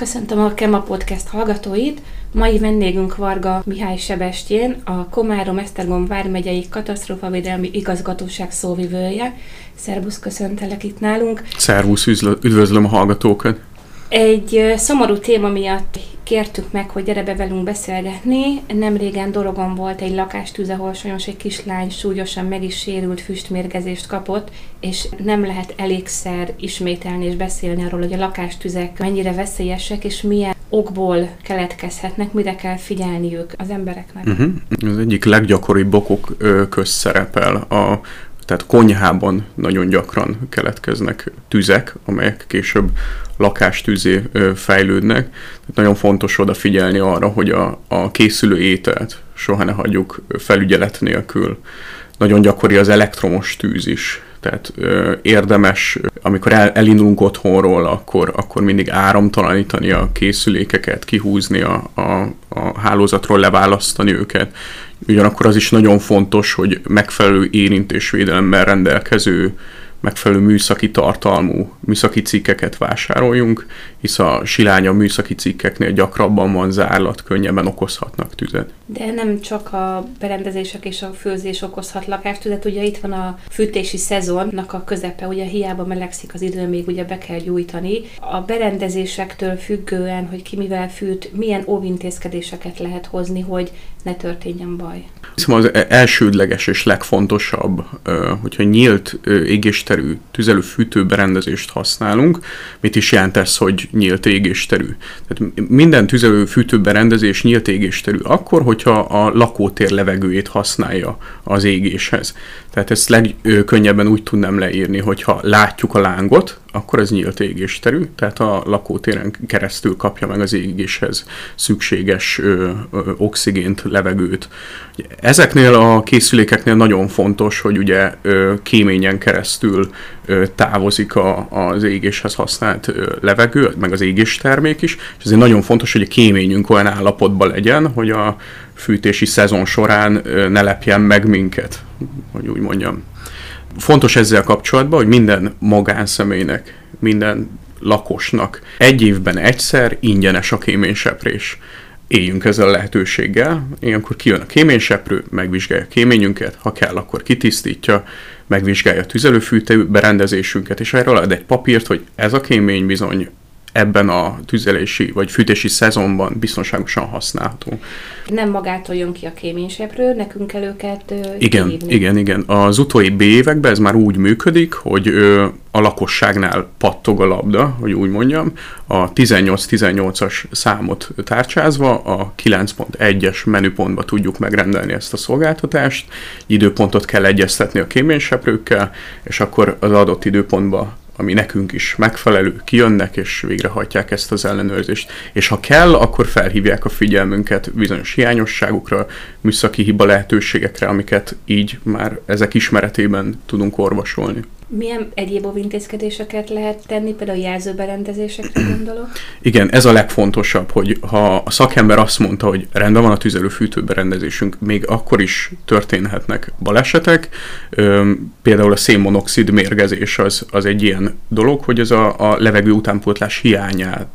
Köszöntöm a Kema Podcast hallgatóit. Mai vendégünk Varga Mihály Sebestyén, a Komárom Esztergom vármegyei katasztrófavédelmi igazgatóság szóvivője. Szervusz, köszöntelek itt nálunk. Szervusz, üdvözlöm a hallgatókat. Egy szomorú téma miatt kértük meg, hogy gyere be velünk beszélgetni. Nem régen Dorogon volt egy lakástűz, ahol sajnos egy kislány súlyosan meg is sérült füstmérgezést kapott, és nem lehet elégszer ismételni és beszélni arról, hogy a lakástüzek mennyire veszélyesek, és milyen okból keletkezhetnek, mire kell figyelniük az embereknek. Uh-huh. Az egyik leggyakoribb okok közszerepel a tehát konyhában nagyon gyakran keletkeznek tüzek, amelyek később lakástűzé fejlődnek. Tehát nagyon fontos odafigyelni arra, hogy a, a készülő ételt soha ne hagyjuk felügyelet nélkül. Nagyon gyakori az elektromos tűz is, tehát ö, érdemes, amikor el, elindulunk otthonról, akkor, akkor mindig áramtalanítani a készülékeket, kihúzni a, a, a hálózatról, leválasztani őket. Ugyanakkor az is nagyon fontos, hogy megfelelő érintésvédelemmel rendelkező megfelelő műszaki tartalmú műszaki cikkeket vásároljunk, hisz a silánya műszaki cikkeknél gyakrabban van zárlat, könnyebben okozhatnak tüzet. De nem csak a berendezések és a főzés okozhat lakástüzet, ugye itt van a fűtési szezonnak a közepe, ugye hiába melegszik az idő, még ugye be kell gyújtani. A berendezésektől függően, hogy ki mivel fűt, milyen óvintézkedéseket lehet hozni, hogy ne történjen baj. Hiszem az e- elsődleges és legfontosabb, hogyha nyílt égésterű tüzelő berendezést használunk, mit is jelent ez, hogy nyílt égésterű? Tehát minden tüzelő berendezés nyílt égésterű akkor, hogyha a lakótér levegőjét használja az égéshez. Tehát ezt legkönnyebben úgy tudnám leírni, hogyha látjuk a lángot, akkor ez nyílt égésterű, tehát a lakótéren keresztül kapja meg az égéshez szükséges ö, ö, oxigént, levegőt. Ezeknél a készülékeknél nagyon fontos, hogy ugye ö, kéményen keresztül ö, távozik a, az égéshez használt ö, levegő, meg az égéstermék is, és ezért nagyon fontos, hogy a kéményünk olyan állapotban legyen, hogy a fűtési szezon során ö, ne lepjen meg minket, hogy úgy mondjam. Fontos ezzel kapcsolatban, hogy minden magánszemélynek, minden lakosnak egy évben egyszer ingyenes a kéményseprés. Éljünk ezzel a lehetőséggel, ilyenkor kijön a kéményseprő, megvizsgálja a kéményünket, ha kell, akkor kitisztítja, megvizsgálja a tüzelőfűtő berendezésünket, és erről ad egy papírt, hogy ez a kémény bizony ebben a tüzelési vagy fűtési szezonban biztonságosan használható. Nem magától jön ki a kéményseprő, nekünk kell őket Igen, kihívni. igen, igen. Az utóbbi években ez már úgy működik, hogy ö, a lakosságnál pattog a labda, hogy úgy mondjam, a 18-18-as számot tárcsázva, a 9.1-es menüpontba tudjuk megrendelni ezt a szolgáltatást, időpontot kell egyeztetni a kéményseprőkkel, és akkor az adott időpontba ami nekünk is megfelelő, kijönnek és végrehajtják ezt az ellenőrzést. És ha kell, akkor felhívják a figyelmünket bizonyos hiányosságokra, műszaki hiba lehetőségekre, amiket így már ezek ismeretében tudunk orvosolni. Milyen egyéb óvintézkedéseket lehet tenni, például jelzőberendezésekre gondolok? Igen, ez a legfontosabb, hogy ha a szakember azt mondta, hogy rendben van a tüzelőfűtőberendezésünk, még akkor is történhetnek balesetek. Például a szénmonoxid mérgezés az, az egy ilyen dolog, hogy ez a, a levegő utánpótlás hiányát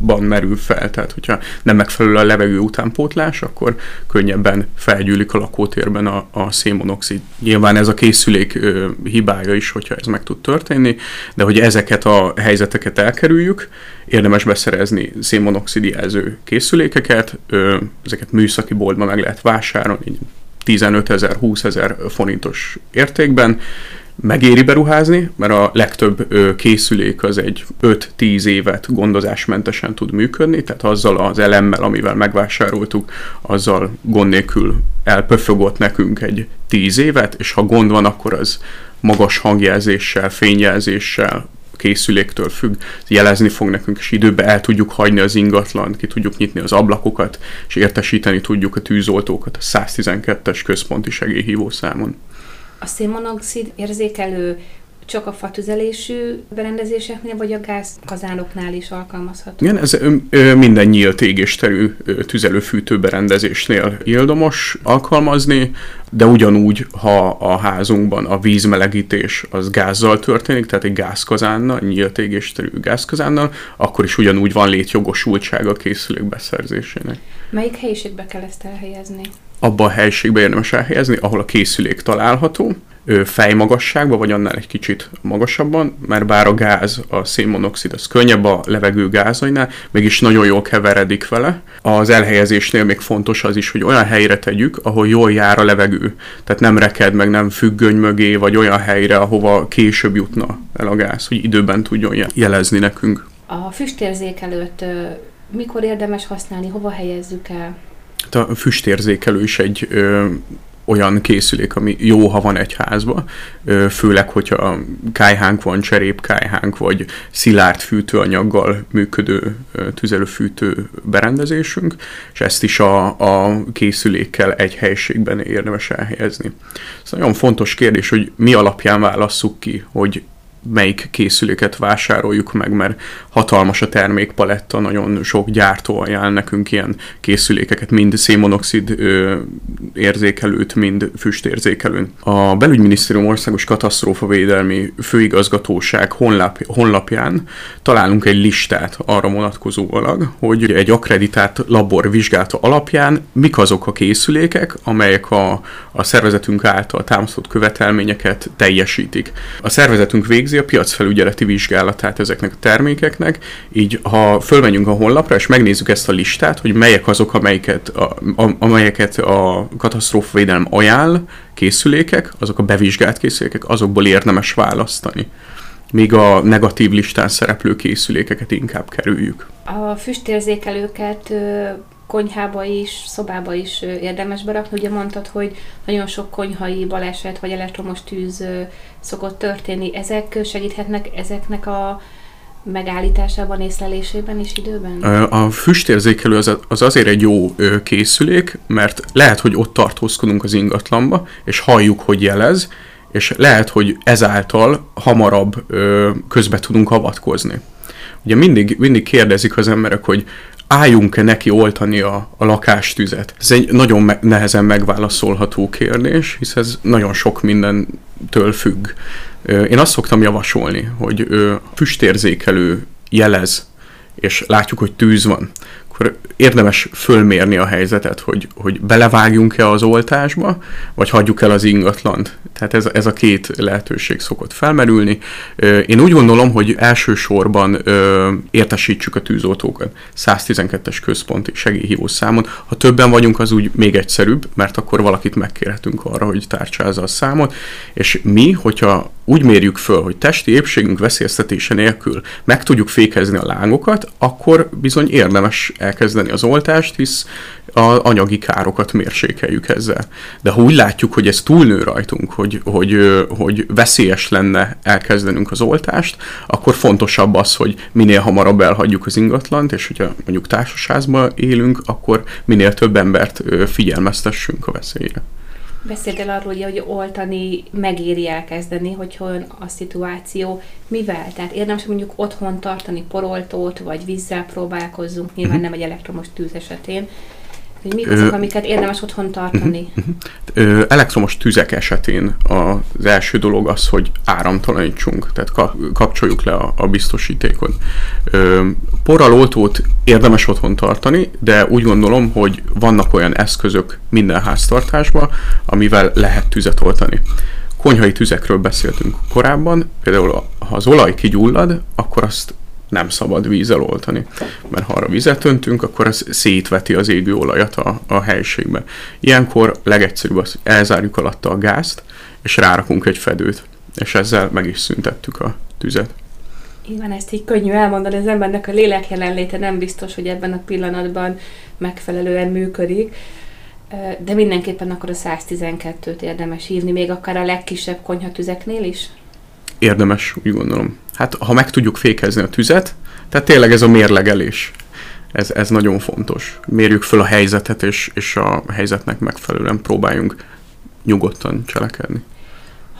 ban merül fel, tehát hogyha nem megfelelő a levegő utánpótlás, akkor könnyebben felgyűlik a lakótérben a, a szénmonoxid. Nyilván ez a készülék ö, hibája is, hogyha ez meg tud történni, de hogy ezeket a helyzeteket elkerüljük, érdemes beszerezni szénmonoxid jelző készülékeket, ö, ezeket műszaki boltban meg lehet vásárolni, 15 ezer, 20 ezer forintos értékben, megéri beruházni, mert a legtöbb készülék az egy 5-10 évet gondozásmentesen tud működni, tehát azzal az elemmel, amivel megvásároltuk, azzal gond nélkül elpöfögott nekünk egy 10 évet, és ha gond van, akkor az magas hangjelzéssel, fényjelzéssel, készüléktől függ, jelezni fog nekünk, és időben el tudjuk hagyni az ingatlant, ki tudjuk nyitni az ablakokat, és értesíteni tudjuk a tűzoltókat a 112-es központi segélyhívó számon a szénmonoxid érzékelő csak a fatüzelésű berendezéseknél, vagy a gázkazánoknál is alkalmazható? Igen, ez ö, minden nyílt égésterű tüzelőfűtő berendezésnél ildomos alkalmazni, de ugyanúgy, ha a házunkban a vízmelegítés az gázzal történik, tehát egy gázkazánnal, nyílt égésterű gázkazánnal, akkor is ugyanúgy van létjogosultsága a készülék beszerzésének. Melyik helyiségbe kell ezt elhelyezni? Abba a helyiségbe érdemes elhelyezni, ahol a készülék található, fejmagasságban, vagy annál egy kicsit magasabban, mert bár a gáz, a szénmonoxid, az könnyebb a levegő gázainál, mégis nagyon jól keveredik vele. Az elhelyezésnél még fontos az is, hogy olyan helyre tegyük, ahol jól jár a levegő. Tehát nem reked meg, nem függöny mögé, vagy olyan helyre, ahova később jutna el a gáz, hogy időben tudjon jelezni nekünk. A füstérzékelőt mikor érdemes használni, hova helyezzük el? A füstérzékelő is egy ö, olyan készülék, ami jó, ha van egy házba, főleg, hogyha kájhánk van, cserépkájhánk, vagy szilárd fűtőanyaggal működő tüzelőfűtő berendezésünk, és ezt is a, a készülékkel egy helységben érdemes elhelyezni. Ez nagyon fontos kérdés, hogy mi alapján válasszuk ki, hogy melyik készüléket vásároljuk meg, mert hatalmas a termékpaletta, nagyon sok gyártó ajánl nekünk ilyen készülékeket, mind szénmonoxid érzékelőt, mind füstérzékelőt. A Belügyminisztérium Országos Katasztrófavédelmi Főigazgatóság honlap, honlapján találunk egy listát arra vonatkozólag, hogy egy akreditált labor vizsgálata alapján mik azok a készülékek, amelyek a, a szervezetünk által támasztott követelményeket teljesítik. A szervezetünk végzi végzi a piacfelügyeleti vizsgálatát ezeknek a termékeknek, így ha fölmenjünk a honlapra, és megnézzük ezt a listát, hogy melyek azok, amelyeket a, a, amelyeket a katasztrófavédelem ajánl, készülékek, azok a bevizsgált készülékek, azokból érdemes választani míg a negatív listán szereplő készülékeket inkább kerüljük. A füstérzékelőket konyhába is, szobába is érdemes berakni. Ugye mondtad, hogy nagyon sok konyhai baleset vagy elektromos tűz szokott történni. Ezek segíthetnek ezeknek a megállításában, észlelésében is időben? A füstérzékelő az, az azért egy jó készülék, mert lehet, hogy ott tartózkodunk az ingatlanba, és halljuk, hogy jelez, és lehet, hogy ezáltal hamarabb közbe tudunk avatkozni. Ugye mindig, mindig kérdezik az emberek, hogy álljunk-e neki oltani a, a lakástüzet? Ez egy nagyon me- nehezen megválaszolható kérdés, hisz ez nagyon sok mindentől függ. Én azt szoktam javasolni, hogy füstérzékelő jelez, és látjuk, hogy tűz van, akkor érdemes fölmérni a helyzetet, hogy, hogy belevágjunk-e az oltásba, vagy hagyjuk el az ingatlant. Tehát ez, ez a két lehetőség szokott felmerülni. Én úgy gondolom, hogy elsősorban értesítsük a tűzoltókat 112-es központi segélyhívó számon. Ha többen vagyunk, az úgy még egyszerűbb, mert akkor valakit megkérhetünk arra, hogy tárcsázza a számot, és mi, hogyha úgy mérjük föl, hogy testi épségünk veszélyeztetése nélkül meg tudjuk fékezni a lángokat, akkor bizony érdemes elkezdeni az oltást, hisz a anyagi károkat mérsékeljük ezzel. De ha úgy látjuk, hogy ez túlnő rajtunk, hogy, hogy, hogy veszélyes lenne elkezdenünk az oltást, akkor fontosabb az, hogy minél hamarabb elhagyjuk az ingatlant, és hogyha mondjuk társasházban élünk, akkor minél több embert figyelmeztessünk a veszélyre. Beszéltél arról, hogy oltani megéri elkezdeni, hogy olyan a szituáció. Mivel? Tehát érdemes mondjuk otthon tartani poroltót, vagy vízzel próbálkozzunk, nyilván uh-huh. nem egy elektromos tűz esetén, hogy mik azok, amiket érdemes otthon tartani? Ö, elektromos tüzek esetén az első dolog az, hogy áramtalanítsunk, tehát kapcsoljuk le a, a biztosítékot. Ö, porraloltót érdemes otthon tartani, de úgy gondolom, hogy vannak olyan eszközök minden háztartásban, amivel lehet tüzet oltani konyhai tüzekről beszéltünk korábban, például ha az olaj kigyullad, akkor azt nem szabad vízzel oltani. Mert ha arra vizet öntünk, akkor ez szétveti az égő olajat a, a helységbe. Ilyenkor legegyszerűbb az, elzárjuk alatta a gázt, és rárakunk egy fedőt. És ezzel meg is szüntettük a tüzet. Igen, ezt így könnyű elmondani, az embernek a lélek jelenléte nem biztos, hogy ebben a pillanatban megfelelően működik, de mindenképpen akkor a 112-t érdemes hívni, még akár a legkisebb konyhatüzeknél is? Érdemes, úgy gondolom hát ha meg tudjuk fékezni a tüzet, tehát tényleg ez a mérlegelés, ez, ez nagyon fontos. Mérjük föl a helyzetet, és, és a helyzetnek megfelelően próbáljunk nyugodtan cselekedni.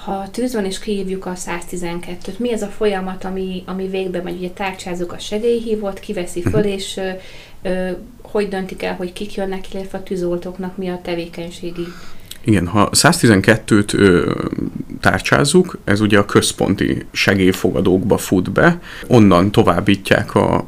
Ha tűz van és kihívjuk a 112-t, mi ez a folyamat, ami, ami végbe megy? Ugye tárcsázzuk a segélyhívót, kiveszi föl, uh-huh. és ö, hogy döntik el, hogy kik jönnek, illetve a tűzoltóknak mi a tevékenységi igen, ha 112-t ö, tárcsázzuk, ez ugye a központi segélyfogadókba fut be, onnan továbbítják a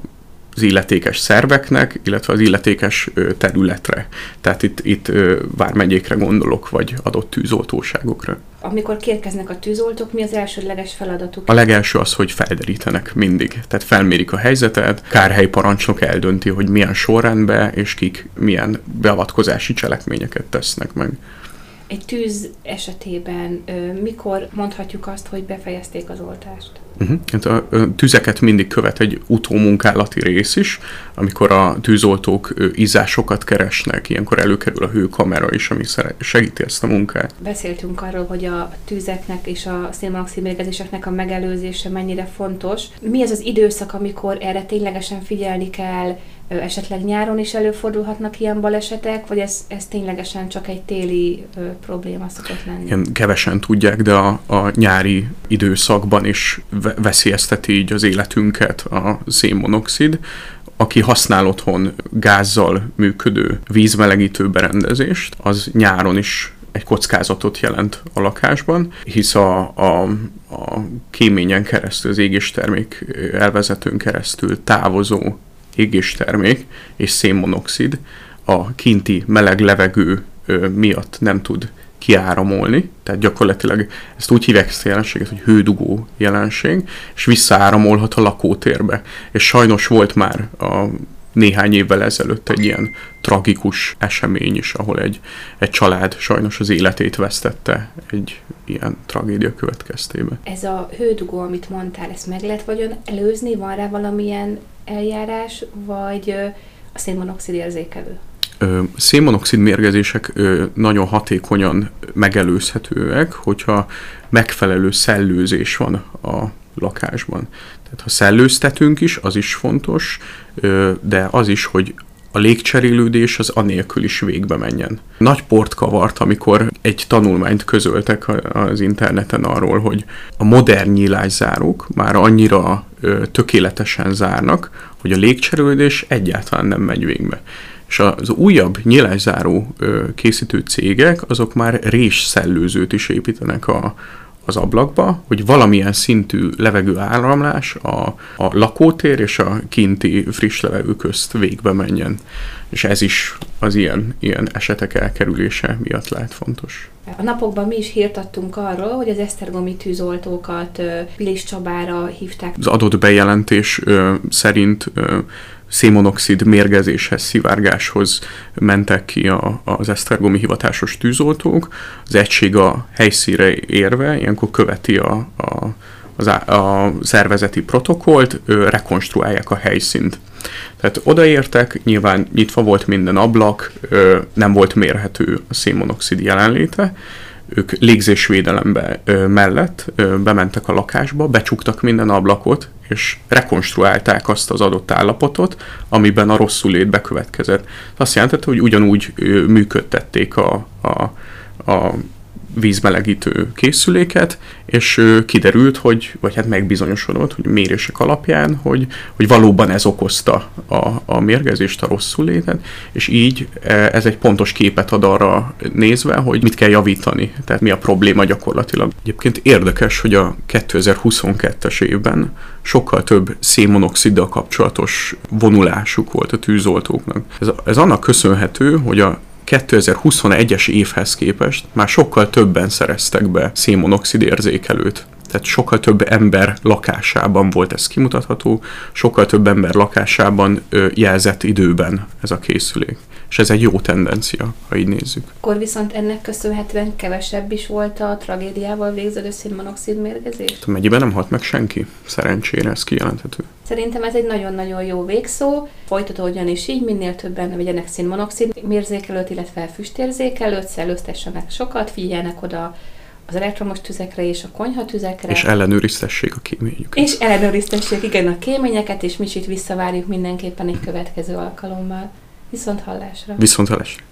az illetékes szerveknek, illetve az illetékes területre. Tehát itt, itt vármegyékre gondolok, vagy adott tűzoltóságokra. Amikor kérkeznek a tűzoltók, mi az elsődleges feladatuk? A legelső az, hogy felderítenek mindig. Tehát felmérik a helyzetet, kárhely parancsnok eldönti, hogy milyen sorrendben és kik milyen beavatkozási cselekményeket tesznek meg egy tűz esetében mikor mondhatjuk azt, hogy befejezték az oltást? Uh-huh. A, tüzeket mindig követ egy utómunkálati rész is, amikor a tűzoltók izásokat keresnek, ilyenkor előkerül a hőkamera is, ami segíti ezt a munkát. Beszéltünk arról, hogy a tűzeknek és a szénmonoxid mérgezéseknek a megelőzése mennyire fontos. Mi ez az időszak, amikor erre ténylegesen figyelni kell, esetleg nyáron is előfordulhatnak ilyen balesetek, vagy ez, ez ténylegesen csak egy téli ö, probléma szokott lenni? Igen, kevesen tudják, de a, a nyári időszakban is veszélyezteti így az életünket a szénmonoxid. Aki használ otthon gázzal működő vízmelegítő berendezést, az nyáron is egy kockázatot jelent a lakásban, hisz a, a, a kéményen keresztül, az égéstermék elvezetőn keresztül távozó égéstermék és szénmonoxid a kinti meleg levegő miatt nem tud kiáramolni, tehát gyakorlatilag ezt úgy hívják ezt a jelenséget, hogy hődugó jelenség, és visszaáramolhat a lakótérbe. És sajnos volt már a néhány évvel ezelőtt egy ilyen tragikus esemény is, ahol egy, egy család sajnos az életét vesztette egy ilyen tragédia következtében. Ez a hődugó, amit mondtál, ezt meg lehet vagyon előzni? Van rá valamilyen eljárás, vagy a szénmonoxid érzékelő? szénmonoxid mérgezések nagyon hatékonyan megelőzhetőek, hogyha megfelelő szellőzés van a lakásban. Tehát ha szellőztetünk is, az is fontos, de az is, hogy a légcserélődés az anélkül is végbe menjen. Nagy port kavart, amikor egy tanulmányt közöltek az interneten arról, hogy a modern nyílászárók már annyira tökéletesen zárnak, hogy a légcserélődés egyáltalán nem megy végbe. És az újabb nyilászáró készítő cégek, azok már rés szellőzőt is építenek a, az ablakba, hogy valamilyen szintű levegő áramlás a, a lakótér és a kinti friss levegő közt végbe menjen. És ez is az ilyen, ilyen esetek elkerülése miatt lehet fontos. A napokban mi is hírt adtunk arról, hogy az esztergomi tűzoltókat Pilis Csabára hívták. Az adott bejelentés ö, szerint ö, szénmonoxid mérgezéshez, szivárgáshoz mentek ki a, az esztergomi hivatásos tűzoltók. Az egység a helyszíre érve ilyenkor követi a, a, az, a szervezeti protokollt, rekonstruálják a helyszínt. Tehát odaértek, nyilván nyitva volt minden ablak, nem volt mérhető a szénmonoxid jelenléte, ők légzésvédelembe mellett bementek a lakásba, becsuktak minden ablakot, és rekonstruálták azt az adott állapotot, amiben a rosszul lét bekövetkezett. Azt jelentette, hogy ugyanúgy működtették a, a, a vízmelegítő készüléket, és kiderült, hogy, vagy hát megbizonyosodott, hogy mérések alapján, hogy, hogy valóban ez okozta a, a mérgezést, a rosszul létet, és így ez egy pontos képet ad arra nézve, hogy mit kell javítani, tehát mi a probléma gyakorlatilag. Egyébként érdekes, hogy a 2022-es évben sokkal több szénmonoxiddal kapcsolatos vonulásuk volt a tűzoltóknak. Ez, ez annak köszönhető, hogy a 2021-es évhez képest már sokkal többen szereztek be szénmonoxid érzékelőt. Tehát sokkal több ember lakásában volt ez kimutatható, sokkal több ember lakásában jelzett időben ez a készülék. És ez egy jó tendencia, ha így nézzük. Akkor viszont ennek köszönhetően kevesebb is volt a tragédiával végződő szénmonoxid mérgezés? Mennyiben nem halt meg senki? Szerencsére ez kijelenthető. Szerintem ez egy nagyon-nagyon jó végszó. Folytatódjon is így, minél többen vegyenek szénmonoxid mérzékelőt, illetve füstérzékelőt, szellőztessenek sokat, figyeljenek oda az elektromos tüzekre és a konyhatüzekre. És ellenőriztessék a kéményüket. És ellenőriztessék, igen, a kéményeket, és mi is itt visszavárjuk mindenképpen egy következő alkalommal. Viszont hallásra. Viszont hallásra.